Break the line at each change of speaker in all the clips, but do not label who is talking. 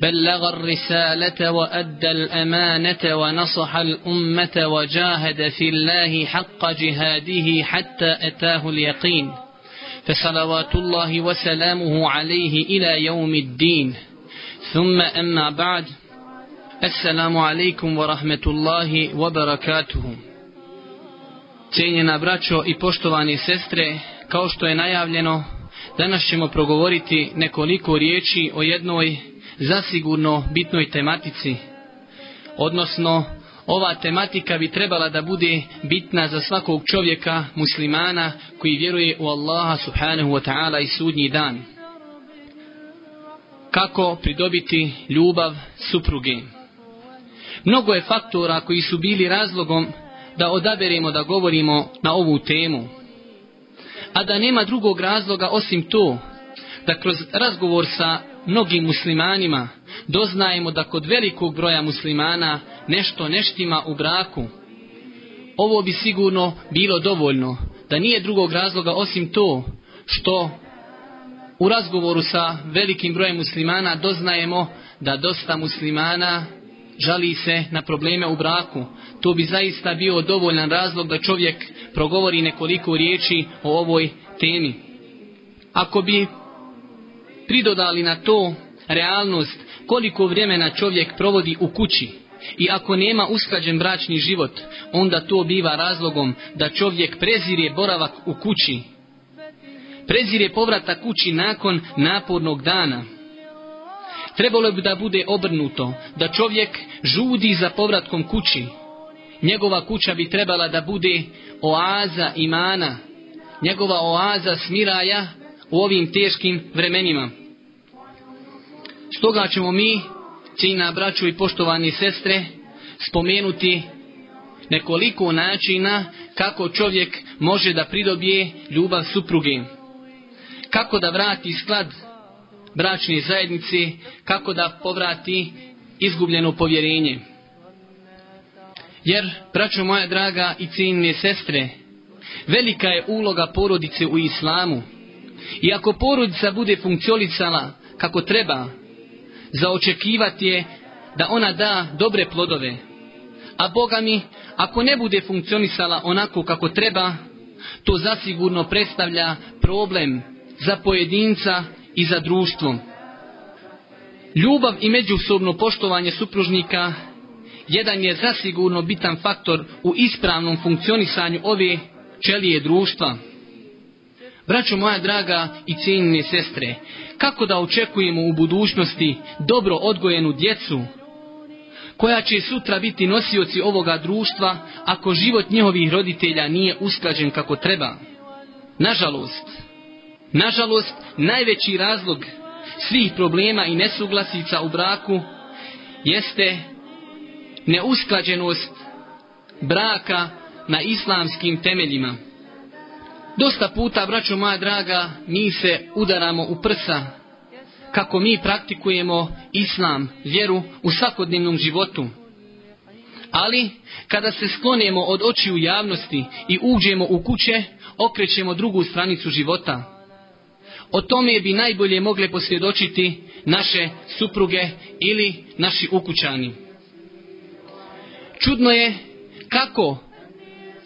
بلغ الرسالة وأدى الأمانة ونصح الأمة وجاهد في الله حق جهاده حتى أتاه اليقين فصلوات الله وسلامه عليه إلى يوم الدين ثم أما بعد السلام عليكم ورحمة الله وبركاته
Cijenjena braćo i poštovani sestre, kao što je najavljeno, danas ćemo progovoriti nekoliko riječi o jednoj zasigurno bitnoj tematici. Odnosno, ova tematika bi trebala da bude bitna za svakog čovjeka muslimana koji vjeruje u Allaha subhanahu wa ta'ala i sudnji dan. Kako pridobiti ljubav supruge? Mnogo je faktora koji su bili razlogom da odaberemo da govorimo na ovu temu. A da nema drugog razloga osim to da kroz razgovor sa mnogim muslimanima doznajemo da kod velikog broja muslimana nešto neštima u braku. Ovo bi sigurno bilo dovoljno, da nije drugog razloga osim to što u razgovoru sa velikim brojem muslimana doznajemo da dosta muslimana žali se na probleme u braku. To bi zaista bio dovoljan razlog da čovjek progovori nekoliko riječi o ovoj temi. Ako bi pridodali na to realnost koliko vremena čovjek provodi u kući i ako nema usklađen bračni život, onda to biva razlogom da čovjek prezire boravak u kući. Prezire povrata kući nakon napornog dana. Trebalo bi da bude obrnuto, da čovjek žudi za povratkom kući. Njegova kuća bi trebala da bude oaza imana, njegova oaza smiraja u ovim teškim vremenima. Stoga ćemo mi, cijena braću i poštovani sestre, spomenuti nekoliko načina kako čovjek može da pridobije ljubav supruge. Kako da vrati sklad bračne zajednice, kako da povrati izgubljeno povjerenje. Jer, braćo moja draga i cijenine sestre, velika je uloga porodice u islamu. I ako porodica bude funkcionisala kako treba, očekivati je da ona da dobre plodove. A Boga mi, ako ne bude funkcionisala onako kako treba, to zasigurno predstavlja problem za pojedinca i za društvo. Ljubav i međusobno poštovanje supružnika jedan je zasigurno bitan faktor u ispravnom funkcionisanju ove čelije društva. Braćo moja draga i cijenjene sestre, kako da očekujemo u budućnosti dobro odgojenu djecu, koja će sutra biti nosioci ovoga društva, ako život njihovih roditelja nije usklađen kako treba? Nažalost, nažalost, najveći razlog svih problema i nesuglasica u braku jeste neusklađenost braka na islamskim temeljima. Dosta puta, braćo moja draga, mi se udaramo u prsa kako mi praktikujemo islam, vjeru u svakodnevnom životu. Ali, kada se sklonimo od očiju javnosti i uđemo u kuće, okrećemo drugu stranicu života. O tome bi najbolje mogle posvjedočiti naše supruge ili naši ukućani. Čudno je kako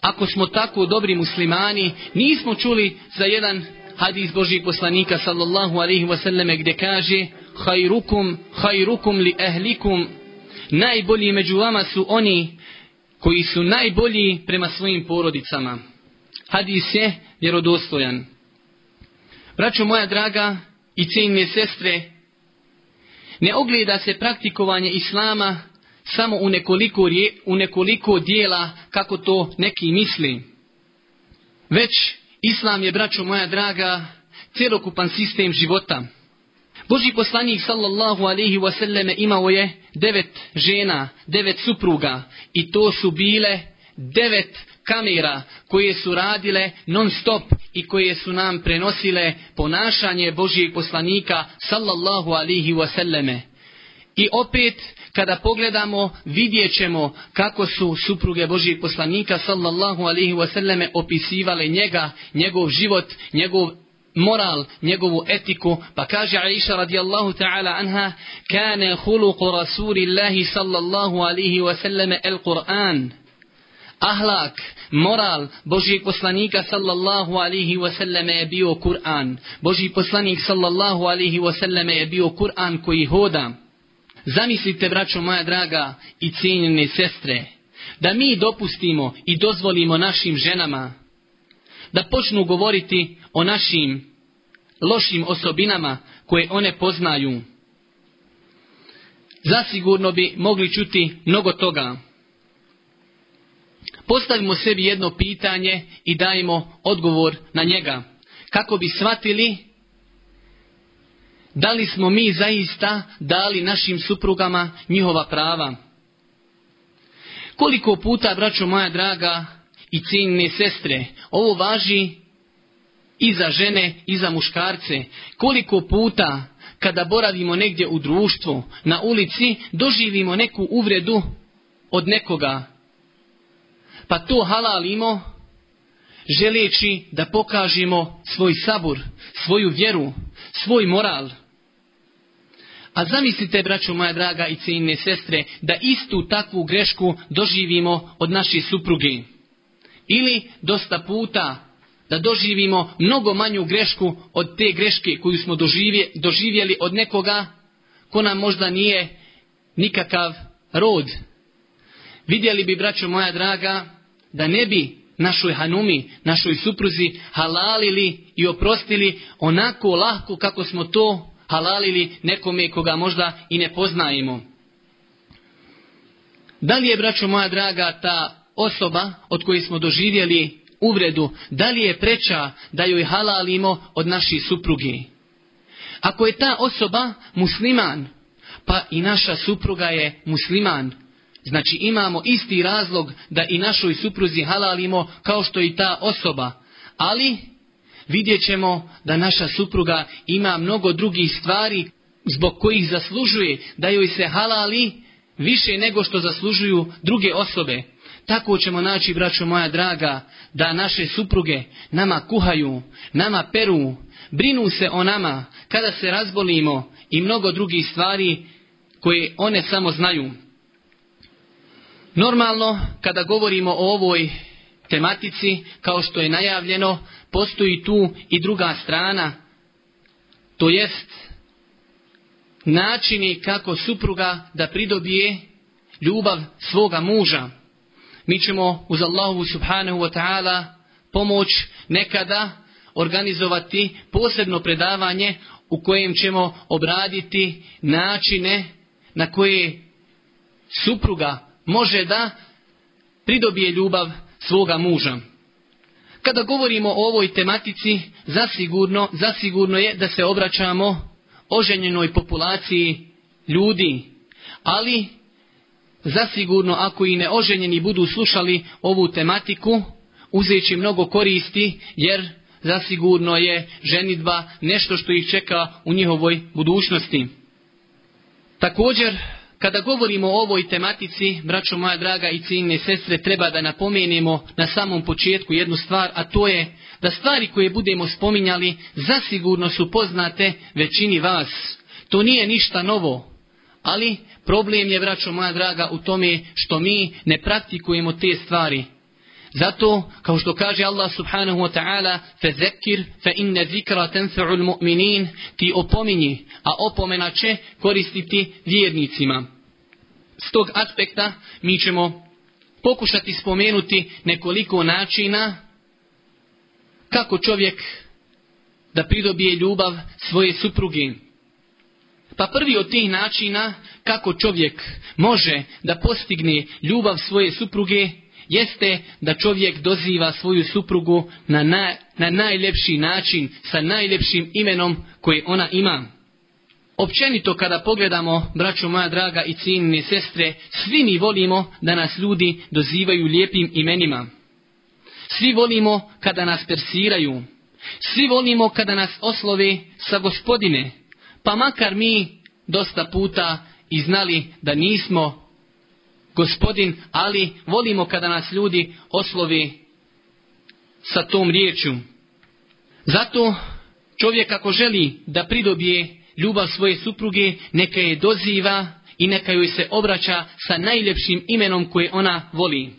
ako smo tako dobri muslimani, nismo čuli za jedan hadis Božih poslanika sallallahu alaihi gdje kaže hajrukum, hajrukum li ehlikum najbolji među vama su oni koji su najbolji prema svojim porodicama. Hadis je vjerodostojan. Braćo moja draga i cijenje sestre, ne ogleda se praktikovanje Islama samo u nekoliko, rije, u nekoliko dijela kako to neki misli. Već Islam je, braćo moja draga, celokupan sistem života. Boži poslanik sallallahu alaihi wasallame imao je devet žena, devet supruga i to su bile devet kamera koje su radile non stop i koje su nam prenosile ponašanje Božijeg poslanika sallallahu alaihi wasallame. I opet kada pogledamo, vidjet ćemo kako su supruge Božijeg poslanika sallallahu alihi wasallame opisivale njega, njegov život, njegov moral, njegovu etiku, pa kaže Aisha radijallahu ta'ala anha, kane huluku rasulillahi sallallahu alaihi wasallame el quran Ahlak, moral Božijeg poslanika sallallahu alihi wasallame je bio Kur'an. Božji poslanik sallallahu alihi wasallame je bio Kur'an koji hoda. Zamislite, braćo moja draga i cijenjene sestre, da mi dopustimo i dozvolimo našim ženama da počnu govoriti o našim lošim osobinama koje one poznaju. Zasigurno bi mogli čuti mnogo toga. Postavimo sebi jedno pitanje i dajmo odgovor na njega. Kako bi shvatili da li smo mi zaista dali našim suprugama njihova prava? Koliko puta, braćo moja draga i ciljne sestre, ovo važi i za žene i za muškarce. Koliko puta kada boravimo negdje u društvu, na ulici, doživimo neku uvredu od nekoga. Pa to halalimo želeći da pokažemo svoj sabur, svoju vjeru, svoj moral. A zamislite, braćo moja draga i cijenine sestre, da istu takvu grešku doživimo od naše supruge. Ili dosta puta da doživimo mnogo manju grešku od te greške koju smo doživjeli od nekoga ko nam možda nije nikakav rod. Vidjeli bi, braćo moja draga, da ne bi našoj hanumi, našoj supruzi halalili i oprostili onako lahko kako smo to halalili nekome koga možda i ne poznajemo. Da li je, braćo moja draga, ta osoba od koje smo doživjeli uvredu, da li je preča da joj halalimo od naši suprugi? Ako je ta osoba musliman, pa i naša supruga je musliman, znači imamo isti razlog da i našoj supruzi halalimo kao što i ta osoba, ali vidjet ćemo da naša supruga ima mnogo drugih stvari zbog kojih zaslužuje da joj se halali više nego što zaslužuju druge osobe. Tako ćemo naći, braćo moja draga, da naše supruge nama kuhaju, nama peru, brinu se o nama kada se razbolimo i mnogo drugih stvari koje one samo znaju. Normalno, kada govorimo o ovoj tematici, kao što je najavljeno, postoji tu i druga strana, to jest načini kako supruga da pridobije ljubav svoga muža. Mi ćemo uz Allahu subhanahu wa ta'ala pomoć nekada organizovati posebno predavanje u kojem ćemo obraditi načine na koje supruga može da pridobije ljubav svoga muža. Kada govorimo o ovoj tematici, zasigurno, zasigurno je da se obraćamo oženjenoj populaciji ljudi, ali zasigurno ako i neoženjeni budu slušali ovu tematiku, uzeći mnogo koristi, jer zasigurno je ženitba nešto što ih čeka u njihovoj budućnosti. Također, kada govorimo o ovoj tematici, braćo moja draga i ciljne sestre, treba da napomenemo na samom početku jednu stvar, a to je da stvari koje budemo spominjali zasigurno su poznate većini vas. To nije ništa novo, ali problem je, braćo moja draga, u tome što mi ne praktikujemo te stvari. Zato, kao što kaže Allah subhanahu wa ta'ala, fezekir fe inne zikra mu'minin, ti opominji, a opomena će koristiti vjernicima. S tog aspekta mi ćemo pokušati spomenuti nekoliko načina kako čovjek da pridobije ljubav svoje supruge. Pa prvi od tih načina kako čovjek može da postigne ljubav svoje supruge jeste da čovjek doziva svoju suprugu na, na, najljepši način, sa najljepšim imenom koje ona ima. Općenito kada pogledamo, braćo moja draga i cijenine sestre, svi mi volimo da nas ljudi dozivaju lijepim imenima. Svi volimo kada nas persiraju. Svi volimo kada nas oslove sa gospodine. Pa makar mi dosta puta i znali da nismo gospodin, ali volimo kada nas ljudi oslovi sa tom riječju. Zato čovjek ako želi da pridobije ljubav svoje supruge, neka je doziva i neka joj se obraća sa najljepšim imenom koje ona voli.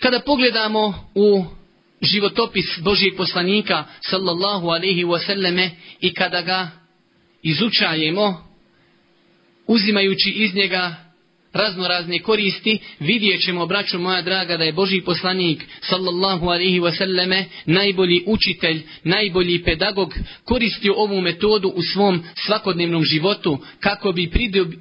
Kada pogledamo u životopis Božijeg poslanika sallallahu alaihi wasallame i kada ga izučajemo, uzimajući iz njega raznorazne koristi, vidjet ćemo, braćo moja draga, da je Boži poslanik, sallallahu wa wasallame, najbolji učitelj, najbolji pedagog, koristio ovu metodu u svom svakodnevnom životu, kako bi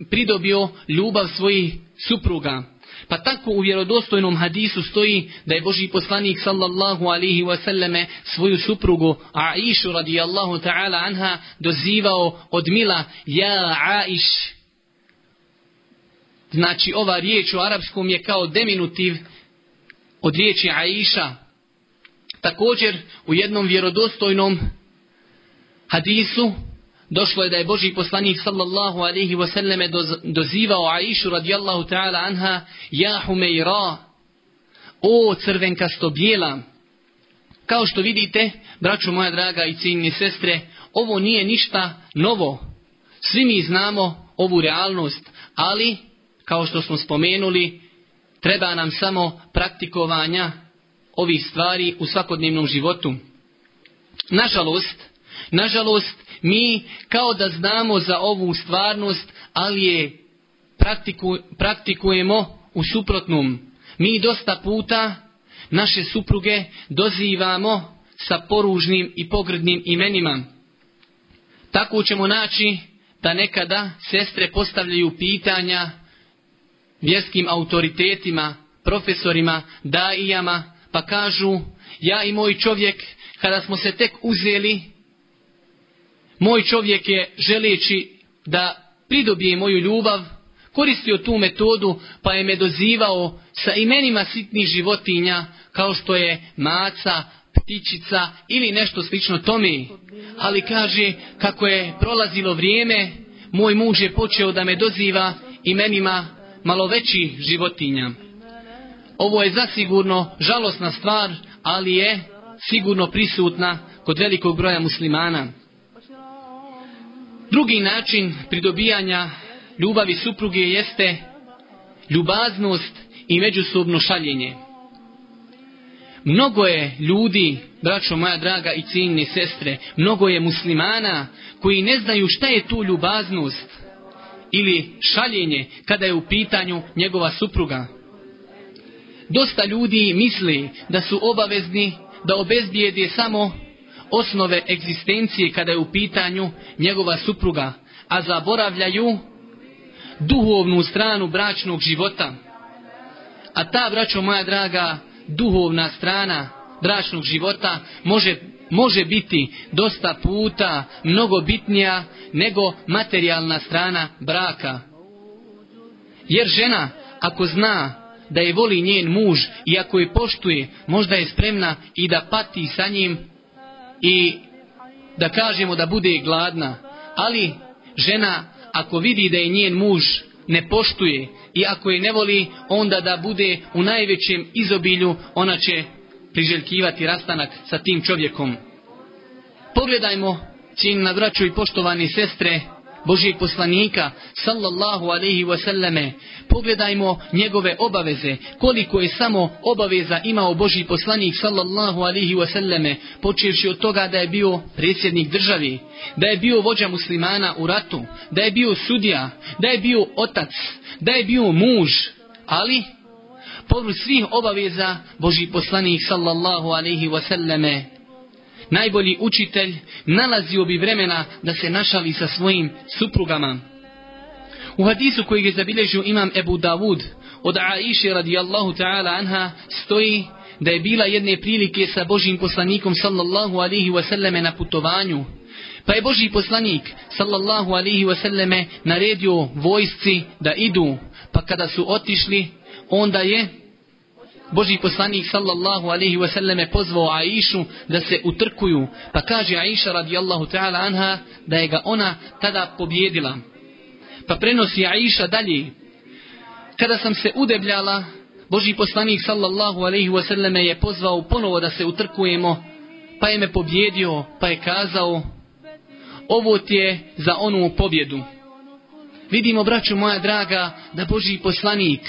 pridobio ljubav svojih supruga. Pa tako u vjerodostojnom hadisu stoji da je Boži poslanik sallallahu alihi wasallame svoju suprugu Aishu radijallahu ta'ala anha dozivao od mila Ja Aish Znači ova riječ u arapskom je kao deminutiv od riječi Aisha. Također u jednom vjerodostojnom hadisu došlo je da je Boži poslanik sallallahu alaihi wasallam dozivao Aishu radijallahu ta'ala anha Ja Humeira O crvenkasto bijela Kao što vidite, braću moja draga i ciljni sestre, ovo nije ništa novo. Svi mi znamo ovu realnost, ali kao što smo spomenuli, treba nam samo praktikovanja ovih stvari u svakodnevnom životu. Nažalost, nažalost, mi kao da znamo za ovu stvarnost, ali je praktiku, praktikujemo u suprotnom. Mi dosta puta naše supruge dozivamo sa poružnim i pogrdnim imenima. Tako ćemo naći da nekada sestre postavljaju pitanja vjerskim autoritetima, profesorima, daijama, pa kažu ja i moj čovjek kada smo se tek uzeli, moj čovjek je želeći da pridobije moju ljubav, koristio tu metodu pa je me dozivao sa imenima sitnih životinja kao što je maca, ptičica ili nešto slično tome. Ali kaže kako je prolazilo vrijeme, moj muž je počeo da me doziva imenima malo većih životinja. Ovo je zasigurno žalosna stvar, ali je sigurno prisutna kod velikog broja muslimana. Drugi način pridobijanja ljubavi supruge jeste ljubaznost i međusobno šaljenje. Mnogo je ljudi, braćo moja draga i ciljne sestre, mnogo je muslimana koji ne znaju šta je tu ljubaznost, ili šaljenje kada je u pitanju njegova supruga. Dosta ljudi misli da su obavezni da obezbijede samo osnove egzistencije kada je u pitanju njegova supruga, a zaboravljaju duhovnu stranu bračnog života. A ta, braćo moja draga, duhovna strana bračnog života može može biti dosta puta mnogo bitnija nego materijalna strana braka. Jer žena ako zna da je voli njen muž i ako je poštuje, možda je spremna i da pati sa njim i da kažemo da bude gladna. Ali žena ako vidi da je njen muž ne poštuje i ako je ne voli, onda da bude u najvećem izobilju, ona će priželjkivati rastanak sa tim čovjekom. Pogledajmo, na vraću i poštovani sestre, Božijeg poslanika, sallallahu alaihi wasallame, pogledajmo njegove obaveze, koliko je samo obaveza imao Božji poslanik, sallallahu alaihi wasallame, počevši od toga da je bio predsjednik državi, da je bio vođa muslimana u ratu, da je bio sudija, da je bio otac, da je bio muž, ali podmi svih obaveza Boži poslanik sallallahu alaihi wasallame najbolji učitelj nalazio bi vremena da se našali sa svojim suprugama. U hadisu koji je zabilježio imam Ebu Davud od Aiše radijallahu ta'ala anha stoji da je bila jedne prilike sa Božim poslanikom sallallahu alihi wasallame na putovanju. Pa je Boži poslanik sallallahu alihi wasallame naredio vojsci da idu, pa kada su otišli, onda je Boži poslanik sallallahu alaihi wasallam pozvao Aishu da se utrkuju. Pa kaže Aisha radijallahu ta'ala anha da je ga ona tada pobjedila. Pa prenosi Aisha dalje. Kada sam se udebljala, Boži poslanik sallallahu alaihi sallam je pozvao ponovo da se utrkujemo. Pa je me pobjedio, pa je kazao, ovo ti je za onu pobjedu. Vidimo, braću moja draga, da Boži poslanik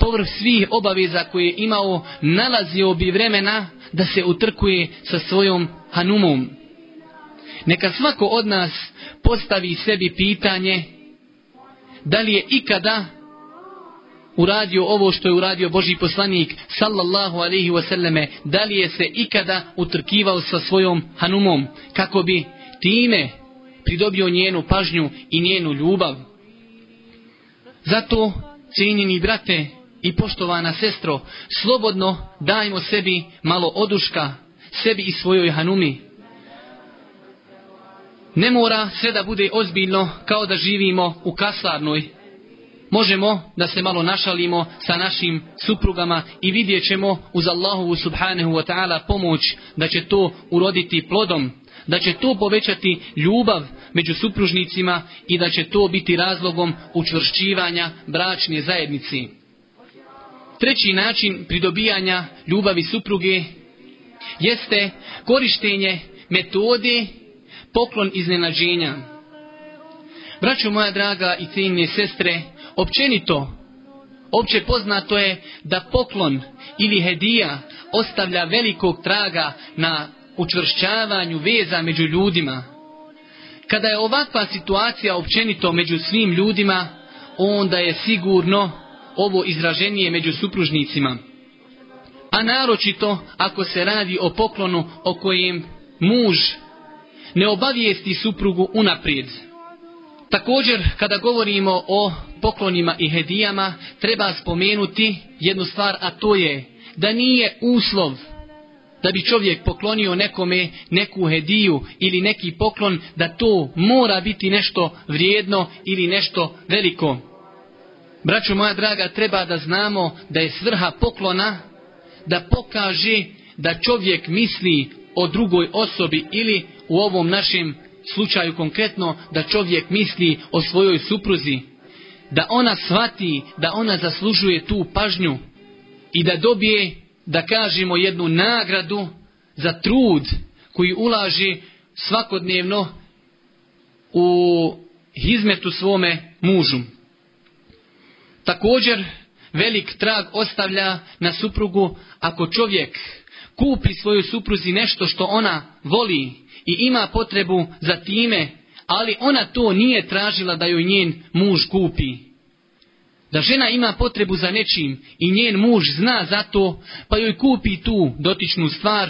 povrh svih obaveza koje je imao, nalazio bi vremena da se utrkuje sa svojom Hanumom. Neka svako od nas postavi sebi pitanje da li je ikada uradio ovo što je uradio Boži poslanik sallallahu alaihi wasallame, da li je se ikada utrkivao sa svojom Hanumom kako bi time pridobio njenu pažnju i njenu ljubav. Zato, cijenjeni brate i poštovana sestro, slobodno dajmo sebi malo oduška, sebi i svojoj hanumi. Ne mora sve da bude ozbiljno kao da živimo u kasarnoj. Možemo da se malo našalimo sa našim suprugama i vidjet ćemo uz Allahovu subhanahu wa ta'ala pomoć da će to uroditi plodom, da će to povećati ljubav među supružnicima i da će to biti razlogom učvršćivanja bračne zajednici. Treći način pridobijanja ljubavi supruge jeste korištenje metode poklon iznenađenja. Braćo moja draga i cijenje sestre, općenito, opće poznato je da poklon ili hedija ostavlja velikog traga na učvršćavanju veza među ljudima. Kada je ovakva situacija općenito među svim ljudima, onda je sigurno ovo izraženije među supružnicima. A naročito ako se radi o poklonu o kojem muž ne obavijesti suprugu unaprijed. Također kada govorimo o poklonima i hedijama treba spomenuti jednu stvar a to je da nije uslov da bi čovjek poklonio nekome neku hediju ili neki poklon da to mora biti nešto vrijedno ili nešto veliko. Braćo moja draga, treba da znamo da je svrha poklona da pokaže da čovjek misli o drugoj osobi ili u ovom našem slučaju konkretno da čovjek misli o svojoj supruzi, da ona shvati da ona zaslužuje tu pažnju i da dobije, da kažemo, jednu nagradu za trud koji ulaži svakodnevno u hizmetu svome mužu. Također velik trag ostavlja na suprugu ako čovjek kupi svojoj supruzi nešto što ona voli i ima potrebu za time, ali ona to nije tražila da joj njen muž kupi. Da žena ima potrebu za nečim i njen muž zna za to, pa joj kupi tu dotičnu stvar,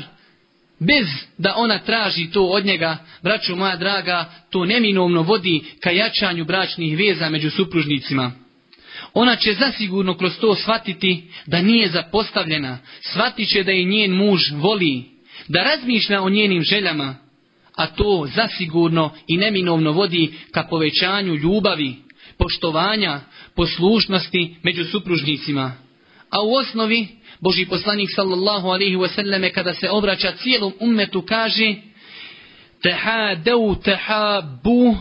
bez da ona traži to od njega, braćo moja draga, to neminovno vodi ka jačanju bračnih veza među supružnicima. Ona će zasigurno kroz to shvatiti da nije zapostavljena, shvatit će da je njen muž voli, da razmišlja o njenim željama, a to zasigurno i neminovno vodi ka povećanju ljubavi, poštovanja, poslušnosti među supružnicima. A u osnovi, Boži poslanik sallallahu alaihi wasallam, kada se obraća cijelom ummetu, kaže Tehadeu tehabu,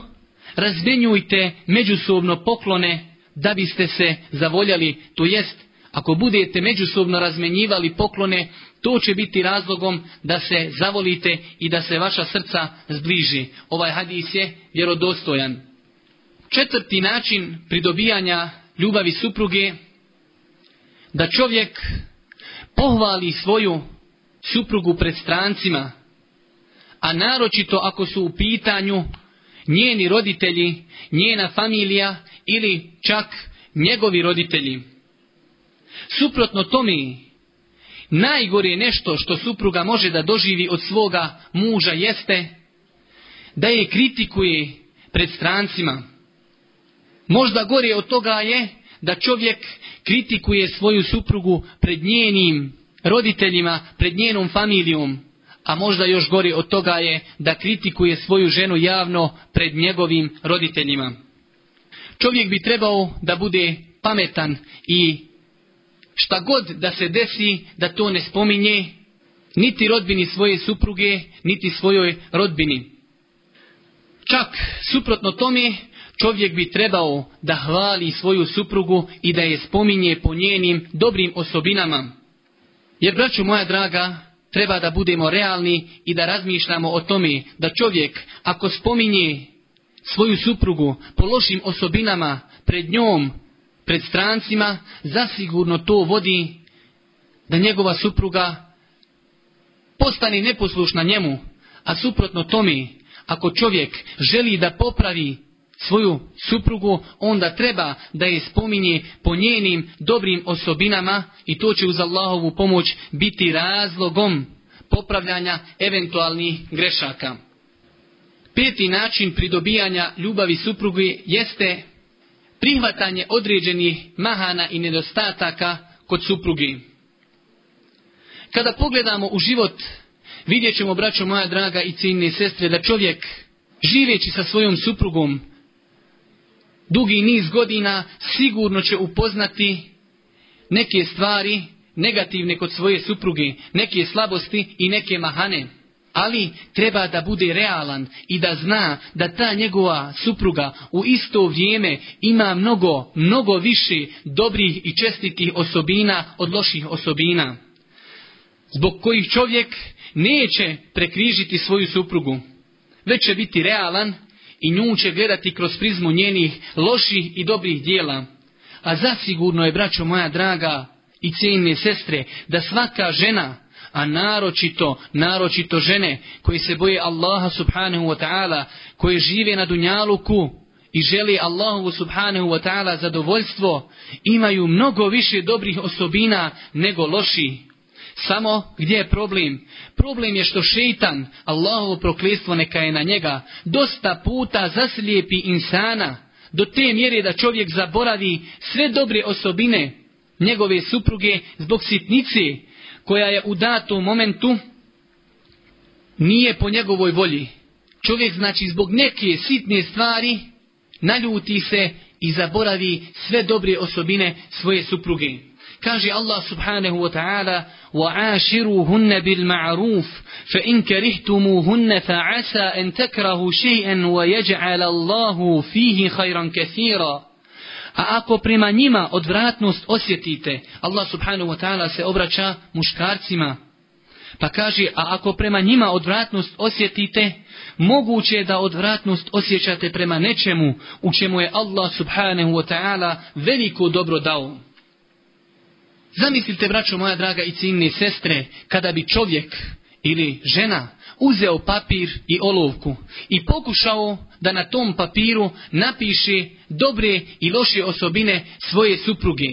razmenjujte međusobno poklone, da biste se zavoljali, to jest ako budete međusobno razmenjivali poklone, to će biti razlogom da se zavolite i da se vaša srca zbliži. Ovaj hadis je vjerodostojan. Četvrti način pridobijanja ljubavi supruge da čovjek pohvali svoju suprugu pred strancima, a naročito ako su u pitanju njeni roditelji, njena familija ili čak njegovi roditelji. Suprotno tome, najgore nešto što supruga može da doživi od svoga muža jeste da je kritikuje pred strancima. Možda gore od toga je da čovjek kritikuje svoju suprugu pred njenim roditeljima, pred njenom familijom a možda još gori od toga je da kritikuje svoju ženu javno pred njegovim roditeljima. Čovjek bi trebao da bude pametan i šta god da se desi da to ne spominje niti rodbini svoje supruge, niti svojoj rodbini. Čak suprotno tome, čovjek bi trebao da hvali svoju suprugu i da je spominje po njenim dobrim osobinama. Jer, braću moja draga, treba da budemo realni i da razmišljamo o tome da čovjek ako spominje svoju suprugu po lošim osobinama pred njom, pred strancima, zasigurno to vodi da njegova supruga postane neposlušna njemu, a suprotno tome, ako čovjek želi da popravi svoju suprugu, onda treba da je spominje po njenim dobrim osobinama i to će uz Allahovu pomoć biti razlogom popravljanja eventualnih grešaka. Peti način pridobijanja ljubavi supruge jeste prihvatanje određenih mahana i nedostataka kod supruge. Kada pogledamo u život, vidjet ćemo, braćo moja draga i ciljne sestre, da čovjek živeći sa svojom suprugom dugi niz godina sigurno će upoznati neke stvari negativne kod svoje supruge, neke slabosti i neke mahane. Ali treba da bude realan i da zna da ta njegova supruga u isto vrijeme ima mnogo, mnogo više dobrih i čestitih osobina od loših osobina. Zbog kojih čovjek neće prekrižiti svoju suprugu. Već će biti realan i nju će gledati kroz prizmu njenih loših i dobrih dijela. A zasigurno je, braćo moja draga i cijenine sestre, da svaka žena, a naročito, naročito žene koje se boje Allaha subhanahu wa ta'ala, koje žive na dunjaluku i želi Allahu subhanahu wa ta'ala zadovoljstvo, imaju mnogo više dobrih osobina nego loši. Samo gdje je problem? Problem je što šeitan, Allahovo proklestvo neka je na njega, dosta puta zaslijepi insana do te mjere da čovjek zaboravi sve dobre osobine njegove supruge zbog sitnice koja je u datom momentu nije po njegovoj volji. Čovjek znači zbog neke sitne stvari naljuti se i zaboravi sve dobre osobine svoje supruge. Kaže Allah subhanahu wa ta'ala وَعَاشِرُهُنَّ بِالْمَعْرُوفِ فَإِنْ كَرِهْتُمُوهُنَّ en أَنْ تَكْرَهُ شَيْئًا وَيَجْعَلَ اللَّهُ فِيهِ خَيْرًا كَثِيرًا A ako prema njima odvratnost osjetite, Allah subhanahu wa ta'ala se obraća muškarcima. Pa kaže, a ako prema njima odvratnost osjetite, moguće je da odvratnost osjećate prema nečemu u čemu je Allah subhanahu wa ta'ala veliko dobro dao. Zamislite, braćo moja draga i ciljne sestre, kada bi čovjek ili žena uzeo papir i olovku i pokušao da na tom papiru napiše dobre i loše osobine svoje supruge.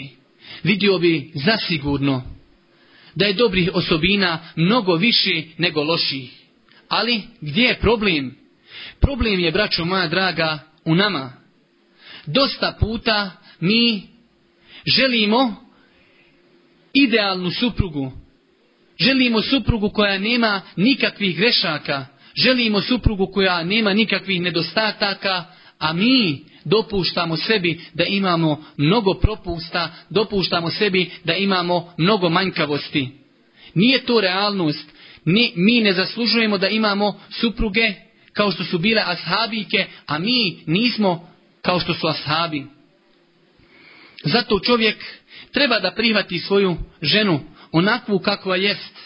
Vidio bi zasigurno da je dobrih osobina mnogo više nego loših. Ali gdje je problem? Problem je, braćo moja draga, u nama. Dosta puta mi želimo idealnu suprugu. Želimo suprugu koja nema nikakvih grešaka. Želimo suprugu koja nema nikakvih nedostataka, a mi dopuštamo sebi da imamo mnogo propusta, dopuštamo sebi da imamo mnogo manjkavosti. Nije to realnost. Ni, mi ne zaslužujemo da imamo supruge kao što su bile ashabike, a mi nismo kao što su ashabi. Zato čovjek treba da prihvati svoju ženu onakvu kakva jest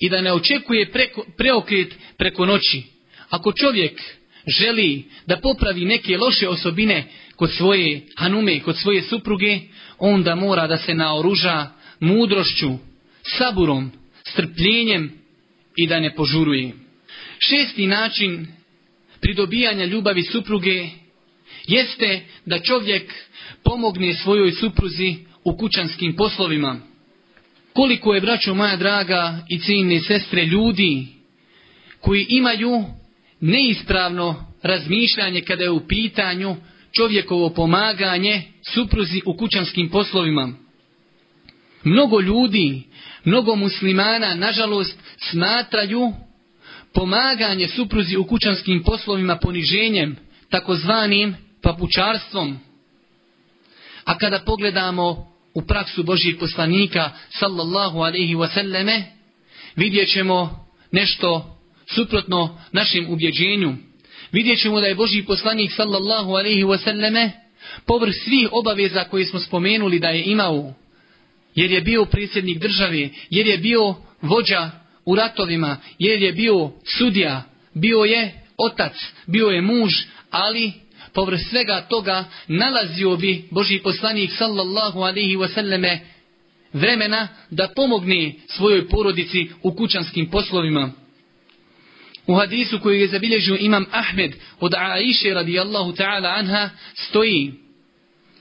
i da ne očekuje preokret preko noći. Ako čovjek želi da popravi neke loše osobine kod svoje hanume, kod svoje supruge, onda mora da se naoruža mudrošću, saburom, strpljenjem i da ne požuruje. Šesti način pridobijanja ljubavi supruge jeste da čovjek pomogne svojoj supruzi u kućanskim poslovima. Koliko je, braćo moja draga i ciljne sestre, ljudi koji imaju neispravno razmišljanje kada je u pitanju čovjekovo pomaganje supruzi u kućanskim poslovima. Mnogo ljudi, mnogo muslimana, nažalost, smatraju pomaganje supruzi u kućanskim poslovima poniženjem, takozvanim papučarstvom. A kada pogledamo u praksu Božjih poslanika sallallahu alaihi wasallame vidjet ćemo nešto suprotno našem ubjeđenju. Vidjet ćemo da je Božji poslanik sallallahu alaihi wasallame povrh svih obaveza koje smo spomenuli da je imao jer je bio predsjednik države, jer je bio vođa u ratovima, jer je bio sudija, bio je otac, bio je muž, ali Povr svega toga nalazio bi Boži poslanik sallallahu alaihi wasallame vremena da pomogne svojoj porodici u kućanskim poslovima. U hadisu koju je zabilježio imam Ahmed od Aiše radijallahu ta'ala anha stoji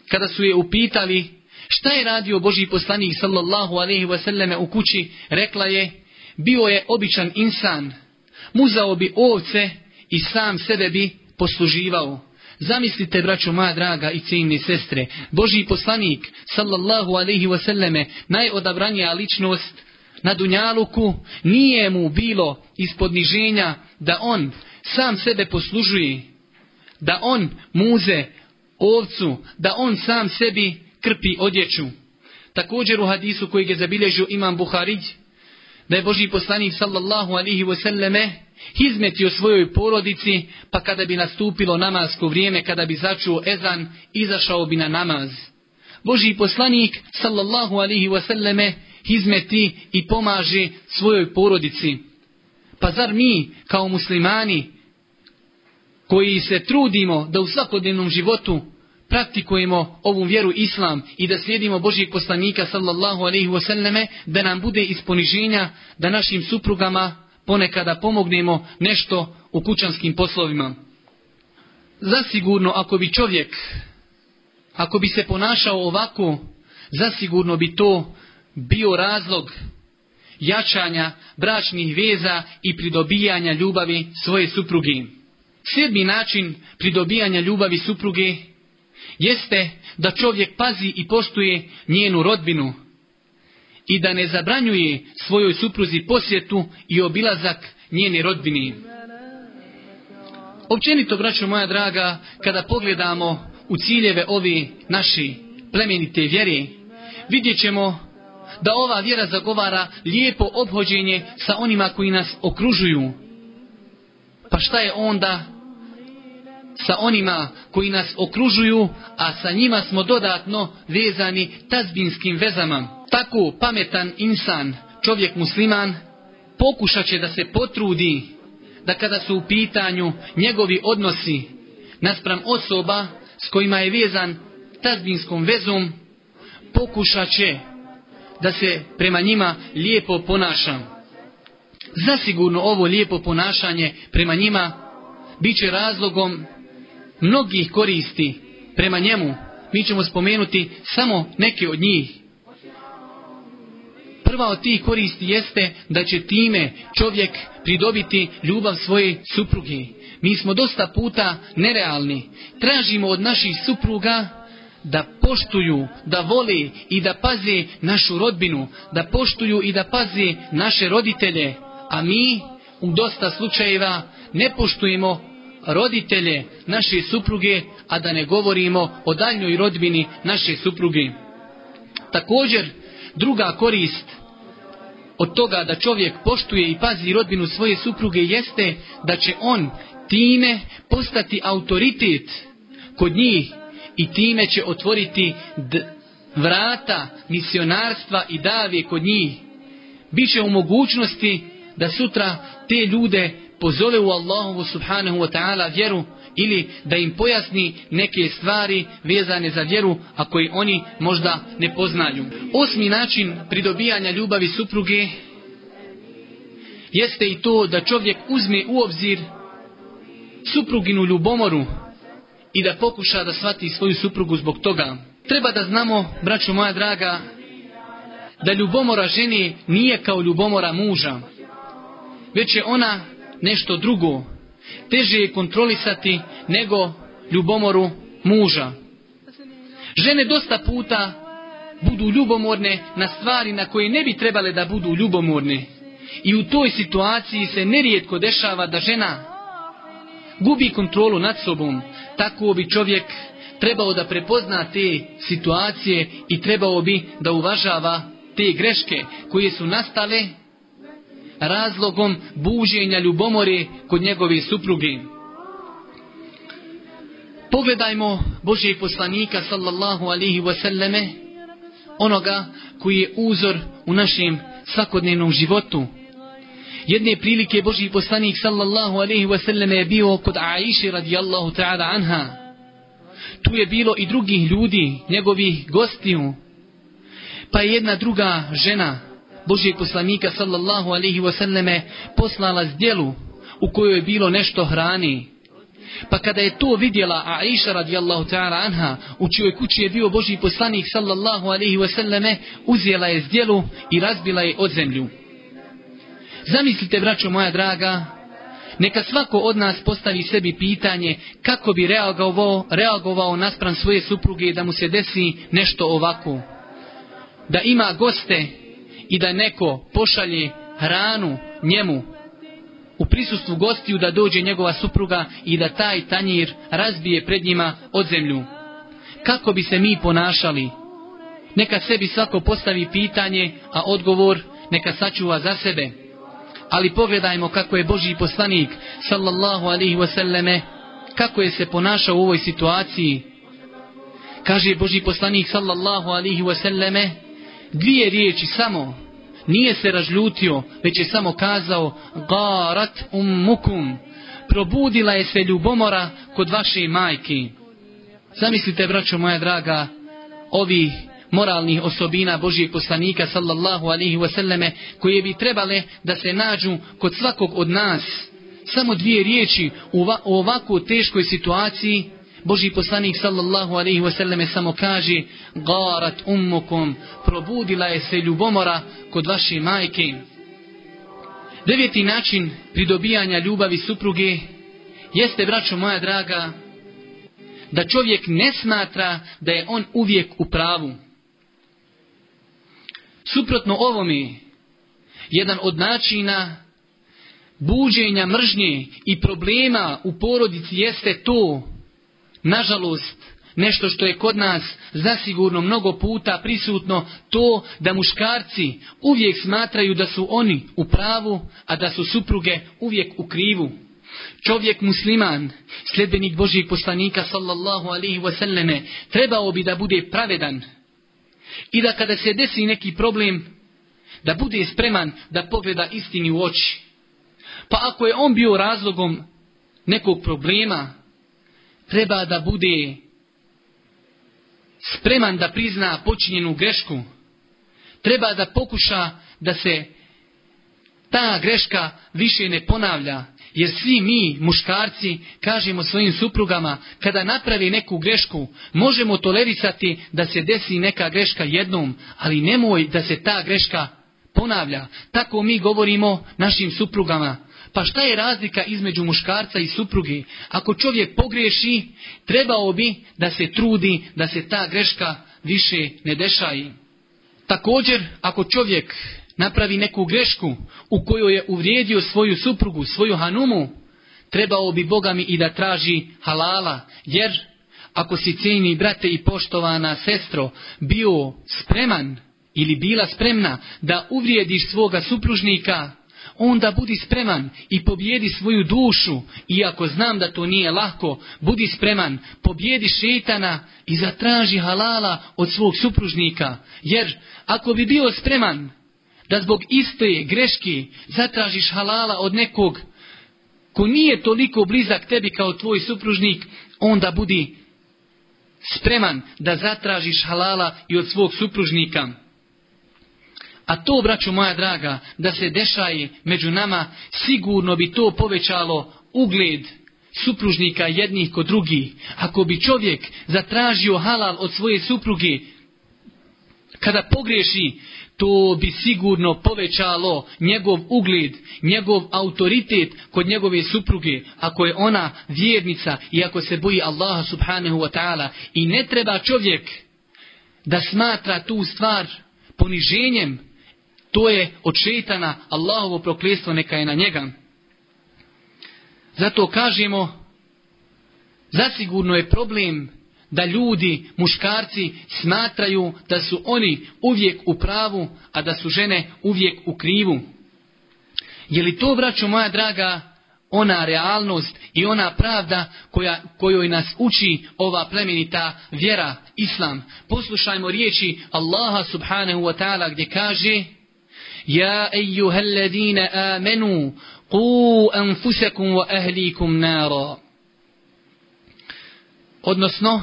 kada su je upitali šta je radio Boži poslanik sallallahu alaihi wasallame u kući rekla je bio je običan insan muzao bi ovce i sam sebe bi posluživao. Zamislite, braćo moja draga i cijenine sestre, Boži poslanik, sallallahu alaihi wasallame, najodabranija ličnost na Dunjaluku, nije mu bilo ispod niženja da on sam sebe poslužuje, da on muze ovcu, da on sam sebi krpi odjeću. Također u hadisu koji je zabilježio Imam Buharić, da je Boži poslanik sallallahu alihi wasallame hizmetio svojoj porodici, pa kada bi nastupilo namasko vrijeme, kada bi začuo ezan, izašao bi na namaz. Boži poslanik sallallahu alihi wasallame hizmeti i pomaže svojoj porodici. Pa zar mi, kao muslimani, koji se trudimo da u svakodnevnom životu praktikujemo ovu vjeru islam i da slijedimo Božijeg poslanika sallallahu alaihi wasallame, da nam bude iz poniženja da našim suprugama ponekada pomognemo nešto u kućanskim poslovima. Zasigurno ako bi čovjek, ako bi se ponašao ovako, zasigurno bi to bio razlog jačanja bračnih veza i pridobijanja ljubavi svoje supruge. Sedmi način pridobijanja ljubavi supruge jeste da čovjek pazi i poštuje njenu rodbinu i da ne zabranjuje svojoj supruzi posjetu i obilazak njene rodbini. Općenito, braćo moja draga, kada pogledamo u ciljeve ovi naši plemenite vjeri, vidjet ćemo da ova vjera zagovara lijepo obhođenje sa onima koji nas okružuju. Pa šta je onda sa onima koji nas okružuju, a sa njima smo dodatno vezani tazbinskim vezama. Tako pametan insan, čovjek musliman, pokušat će da se potrudi da kada su u pitanju njegovi odnosi naspram osoba s kojima je vezan tazbinskom vezom, pokušat će da se prema njima lijepo ponaša. Zasigurno ovo lijepo ponašanje prema njima biće razlogom mnogih koristi prema njemu, mi ćemo spomenuti samo neke od njih. Prva od tih koristi jeste da će time čovjek pridobiti ljubav svoje supruge. Mi smo dosta puta nerealni. Tražimo od naših supruga da poštuju, da vole i da paze našu rodbinu, da poštuju i da paze naše roditelje, a mi u dosta slučajeva ne poštujemo roditelje naše supruge, a da ne govorimo o daljnjoj rodbini naše supruge. Također, druga korist od toga da čovjek poštuje i pazi rodbinu svoje supruge jeste da će on time postati autoritet kod njih i time će otvoriti vrata misionarstva i davije kod njih. Biće u mogućnosti da sutra te ljude pozove u Allahovu subhanahu wa ta'ala vjeru ili da im pojasni neke stvari vezane za vjeru, a koje oni možda ne poznaju. Osmi način pridobijanja ljubavi supruge jeste i to da čovjek uzme u obzir supruginu ljubomoru i da pokuša da shvati svoju suprugu zbog toga. Treba da znamo, braćo moja draga, da ljubomora ženi nije kao ljubomora muža, već je ona nešto drugo. Teže je kontrolisati nego ljubomoru muža. Žene dosta puta budu ljubomorne na stvari na koje ne bi trebale da budu ljubomorne. I u toj situaciji se nerijetko dešava da žena gubi kontrolu nad sobom. Tako bi čovjek trebao da prepozna te situacije i trebao bi da uvažava te greške koje su nastale razlogom buženja ljubomore kod njegove supruge. Pogledajmo Božijeg poslanika sallallahu alihi wasallame, onoga koji je uzor u našem svakodnevnom životu. Jedne prilike Božji poslanik sallallahu alaihi wasallam je bio kod Aisha radijallahu ta'ala anha. Tu je bilo i drugih ljudi, njegovih gostiju. Pa je jedna druga žena Božijeg poslanika sallallahu alaihi wasallame poslala zdjelu u kojoj je bilo nešto hrani. Pa kada je to vidjela Aisha radijallahu ta'ala anha, u čijoj kući je bio Božji poslanik sallallahu alaihi wasallame, uzjela je zdjelu i razbila je od zemlju. Zamislite, braćo moja draga, neka svako od nas postavi sebi pitanje kako bi reagovao, reagovao naspram svoje supruge da mu se desi nešto ovako. Da ima goste i da neko pošalje hranu njemu u prisustvu gostiju da dođe njegova supruga i da taj tanjir razbije pred njima od zemlju. Kako bi se mi ponašali? Neka sebi svako postavi pitanje, a odgovor neka sačuva za sebe. Ali pogledajmo kako je Boži poslanik, sallallahu alihi wasallame, kako je se ponašao u ovoj situaciji. Kaže Boži poslanik, sallallahu alihi wasallame, dvije riječi samo. Nije se razljutio već je samo kazao Garat Probudila je se ljubomora kod vaše majke. Zamislite, braćo moja draga, ovih moralnih osobina Božijeg poslanika sallallahu alihi wasallame koje bi trebale da se nađu kod svakog od nas. Samo dvije riječi u ovako teškoj situaciji Boži poslanik sallallahu alaihi wasallam samo kaže Garat ummukum, probudila je se ljubomora kod vaše majke. Deveti način pridobijanja ljubavi supruge jeste, braćo moja draga, da čovjek ne smatra da je on uvijek u pravu. Suprotno ovome, jedan od načina buđenja mržnje i problema u porodici jeste to nažalost, nešto što je kod nas zasigurno mnogo puta prisutno, to da muškarci uvijek smatraju da su oni u pravu, a da su supruge uvijek u krivu. Čovjek musliman, sljedbenik Božih poslanika sallallahu alihi wasallame, trebao bi da bude pravedan i da kada se desi neki problem, da bude spreman da pogleda istini u oči. Pa ako je on bio razlogom nekog problema, treba da bude spreman da prizna počinjenu grešku. Treba da pokuša da se ta greška više ne ponavlja. Jer svi mi, muškarci, kažemo svojim suprugama, kada napravi neku grešku, možemo tolerisati da se desi neka greška jednom, ali nemoj da se ta greška ponavlja. Tako mi govorimo našim suprugama. Pa šta je razlika između muškarca i supruge? Ako čovjek pogriješi, trebao bi da se trudi da se ta greška više ne dešaji. Također, ako čovjek napravi neku grešku u kojoj je uvrijedio svoju suprugu, svoju hanumu, trebao bi Boga mi i da traži halala, jer ako si cijeni brate i poštovana sestro bio spreman ili bila spremna da uvrijediš svoga supružnika, onda budi spreman i pobjedi svoju dušu, iako znam da to nije lako, budi spreman, pobjedi šetana i zatraži halala od svog supružnika, jer ako bi bio spreman da zbog iste greške zatražiš halala od nekog ko nije toliko blizak tebi kao tvoj supružnik, onda budi spreman da zatražiš halala i od svog supružnika. A to, braću moja draga, da se dešaje među nama, sigurno bi to povećalo ugled supružnika jednih kod drugih. Ako bi čovjek zatražio halal od svoje supruge, kada pogreši, to bi sigurno povećalo njegov ugled, njegov autoritet kod njegove supruge, ako je ona vjernica i ako se boji Allaha subhanahu wa ta'ala. I ne treba čovjek da smatra tu stvar poniženjem, to je od šeitana Allahovo prokljestvo neka je na njega. Zato kažemo, zasigurno je problem da ljudi, muškarci, smatraju da su oni uvijek u pravu, a da su žene uvijek u krivu. Je li to, braćo moja draga, ona realnost i ona pravda koja, kojoj nas uči ova plemenita vjera, Islam? Poslušajmo riječi Allaha subhanahu wa ta'ala gdje kaže... يا أيها الذين آمنوا قوا أنفسكم وأهليكم نارا odnosno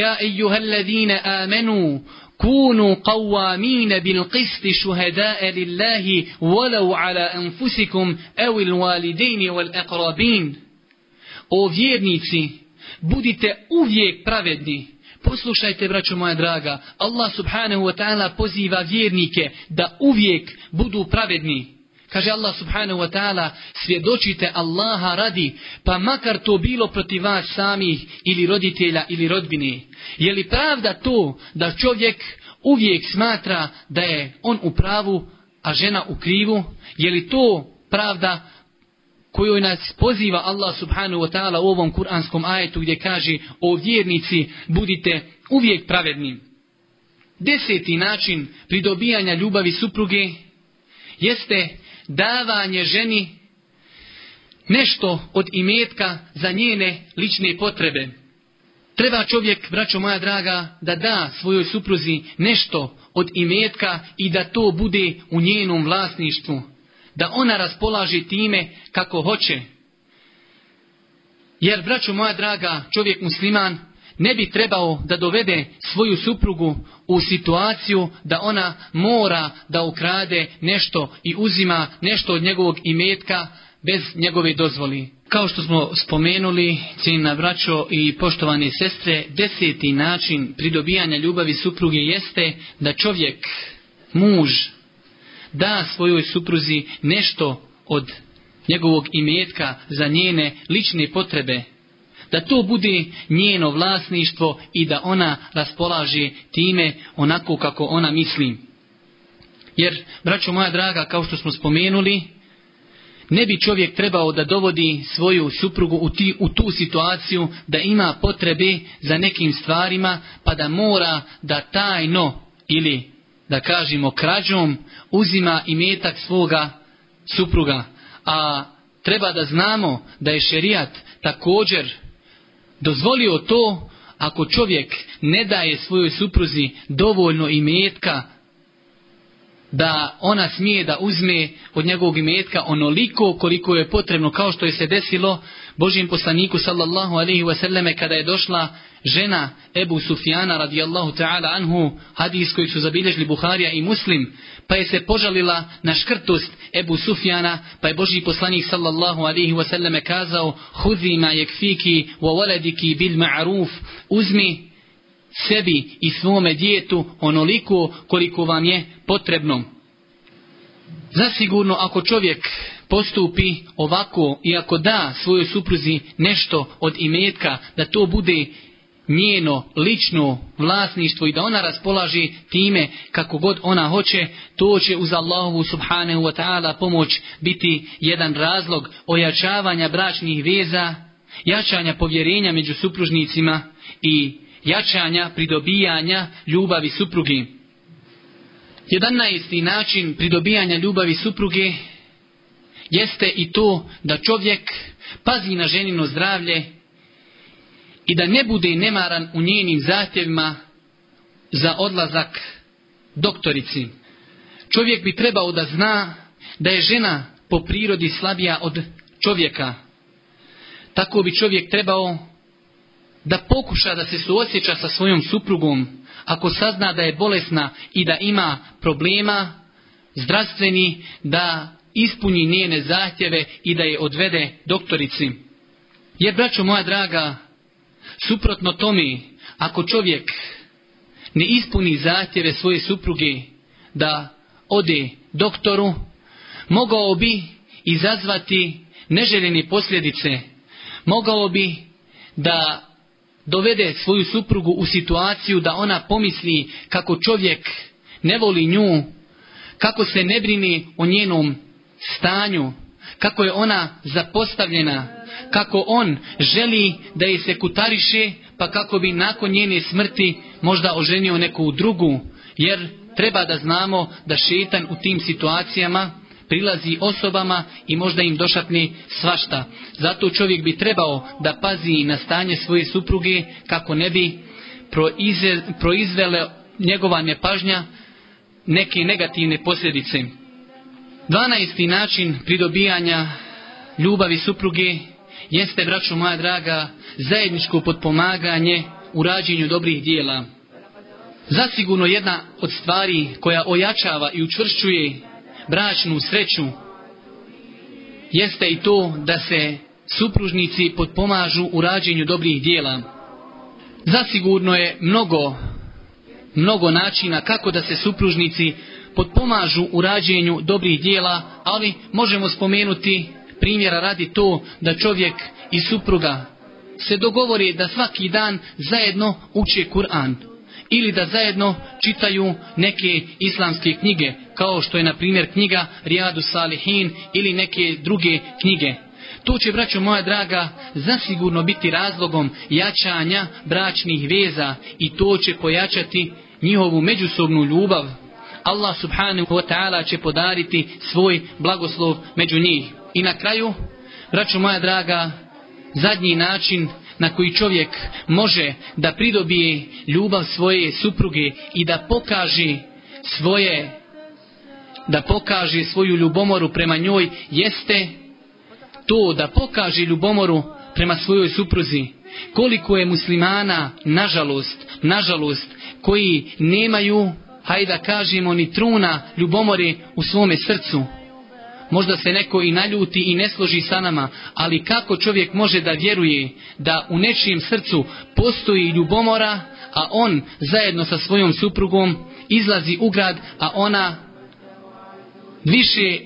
أيها الذين آمنوا كونوا قوامين بالقسط شهداء لله ولو على أنفسكم أو الوالدين والأقربين او vjernici, budite uvijek pravedni, Poslušajte, braćo moja draga, Allah subhanahu wa ta'ala poziva vjernike da uvijek budu pravedni. Kaže Allah subhanahu wa ta'ala, svjedočite Allaha radi, pa makar to bilo protiv vas samih ili roditelja ili rodbine. Je li pravda to da čovjek uvijek smatra da je on u pravu, a žena u krivu? Je li to pravda kojoj nas poziva Allah subhanahu wa ta'ala u ovom kuranskom ajetu gdje kaže o vjernici budite uvijek pravedni. Deseti način pridobijanja ljubavi supruge jeste davanje ženi nešto od imetka za njene lične potrebe. Treba čovjek, braćo moja draga, da da svojoj supruzi nešto od imetka i da to bude u njenom vlasništvu da ona raspolaži time kako hoće. Jer, braću moja draga, čovjek musliman ne bi trebao da dovede svoju suprugu u situaciju da ona mora da ukrade nešto i uzima nešto od njegovog imetka bez njegove dozvoli. Kao što smo spomenuli, cijena braćo i poštovane sestre, deseti način pridobijanja ljubavi supruge jeste da čovjek, muž, da svojoj supruzi nešto od njegovog imetka za njene lične potrebe, da to bude njeno vlasništvo i da ona raspolaže time onako kako ona misli. Jer, braćo moja draga, kao što smo spomenuli, ne bi čovjek trebao da dovodi svoju suprugu u, ti, u tu situaciju da ima potrebe za nekim stvarima pa da mora da tajno ili da kažemo krađom uzima imetak svoga supruga. A treba da znamo da je šerijat također dozvolio to ako čovjek ne daje svojoj supruzi dovoljno imetka da ona smije da uzme od njegovog imetka onoliko koliko je potrebno kao što je se desilo Božim poslaniku sallallahu alaihi wasallam, kada je došla žena Ebu Sufjana radijallahu ta'ala anhu hadis koji su zabilježili Buharija i Muslim pa je se požalila na škrtost Ebu Sufjana pa je Božji poslanik sallallahu alaihi wasallam kazao huzima ma wa waladiki bil ma'ruf uzmi sebi i svome djetu onoliko koliko vam je potrebno. Zasigurno ako čovjek postupi ovako i ako da svojoj supruzi nešto od imetka da to bude njeno lično vlasništvo i da ona raspolaži time kako god ona hoće, to će uz Allahu subhanahu wa ta'ala pomoć biti jedan razlog ojačavanja bračnih veza, jačanja povjerenja među supružnicima i jačanja, pridobijanja ljubavi suprugi. 11. način pridobijanja ljubavi supruge jeste i to da čovjek pazi na ženino zdravlje i da ne bude nemaran u njenim zahtjevima za odlazak doktorici. Čovjek bi trebao da zna da je žena po prirodi slabija od čovjeka. Tako bi čovjek trebao da pokuša da se suosjeća sa svojom suprugom ako sazna da je bolesna i da ima problema zdravstveni da ispuni njene zahtjeve i da je odvede doktorici. Jer, braćo moja draga, suprotno tome, ako čovjek ne ispuni zahtjeve svoje supruge da ode doktoru, mogao bi izazvati neželjene posljedice. Mogao bi da dovede svoju suprugu u situaciju da ona pomisli kako čovjek ne voli nju, kako se ne brini o njenom stanju, kako je ona zapostavljena, kako on želi da je se kutariše, pa kako bi nakon njene smrti možda oženio neku drugu, jer treba da znamo da šetan u tim situacijama prilazi osobama i možda im došatni svašta. Zato čovjek bi trebao da pazi na stanje svoje supruge kako ne bi proizvele njegova nepažnja neke negativne posljedice. 12. način pridobijanja ljubavi supruge jeste, braću moja draga, zajedničko potpomaganje u rađenju dobrih dijela. Zasigurno jedna od stvari koja ojačava i učvršćuje bračnu sreću jeste i to da se supružnici potpomažu u rađenju dobrih dijela. Zasigurno je mnogo, mnogo načina kako da se supružnici potpomažu u rađenju dobrih dijela, ali možemo spomenuti primjera radi to da čovjek i supruga se dogovori da svaki dan zajedno uče Kur'an ili da zajedno čitaju neke islamske knjige kao što je na primjer knjiga Rijadu Salihin ili neke druge knjige. To će, braćo moja draga, zasigurno biti razlogom jačanja bračnih veza i to će pojačati njihovu međusobnu ljubav. Allah subhanahu wa ta'ala će podariti svoj blagoslov među njih. I na kraju, braćo moja draga, zadnji način na koji čovjek može da pridobije ljubav svoje supruge i da pokaže svoje da pokaže svoju ljubomoru prema njoj jeste to da pokaže ljubomoru prema svojoj supruzi. Koliko je muslimana, nažalost, nažalost, koji nemaju, hajde da kažemo, ni truna ljubomore u svome srcu. Možda se neko i naljuti i ne složi sa nama, ali kako čovjek može da vjeruje da u nečijem srcu postoji ljubomora, a on zajedno sa svojom suprugom izlazi u grad, a ona više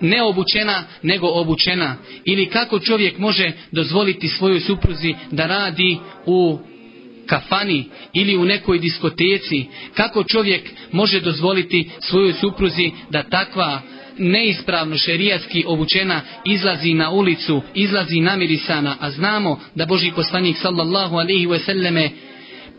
neobučena nego obučena ili kako čovjek može dozvoliti svojoj supruzi da radi u kafani ili u nekoj diskoteci kako čovjek može dozvoliti svojoj supruzi da takva neispravno šerijatski obučena izlazi na ulicu, izlazi namirisana, a znamo da Boži poslanik sallallahu alaihi wasallame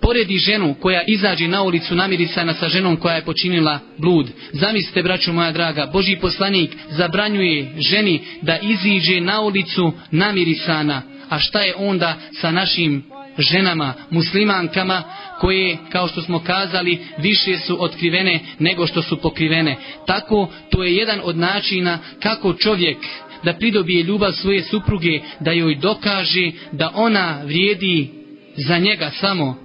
poredi ženu koja izađe na ulicu namirisana sa ženom koja je počinila blud. Zamislite, braću moja draga, Boži poslanik zabranjuje ženi da iziđe na ulicu namirisana. A šta je onda sa našim ženama, muslimankama koje, kao što smo kazali, više su otkrivene nego što su pokrivene. Tako, to je jedan od načina kako čovjek da pridobije ljubav svoje supruge, da joj dokaže da ona vrijedi za njega samo,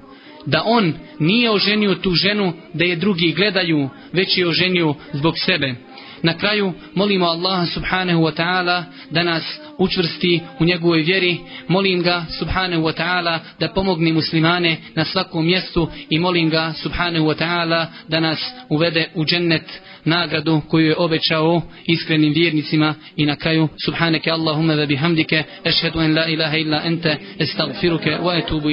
da on nije oženio tu ženu da je drugi gledaju, već je oženio zbog sebe. Na kraju molimo Allaha subhanahu wa ta'ala da nas učvrsti u njegovoj vjeri. Molim ga subhanahu wa ta'ala da pomogne muslimane na svakom mjestu i molim ga subhanahu wa ta'ala da nas uvede u džennet nagradu koju je obećao iskrenim vjernicima i na kraju subhaneke Allahumma ve bihamdike ešhedu en la ilaha illa ente estagfiruke wa etubu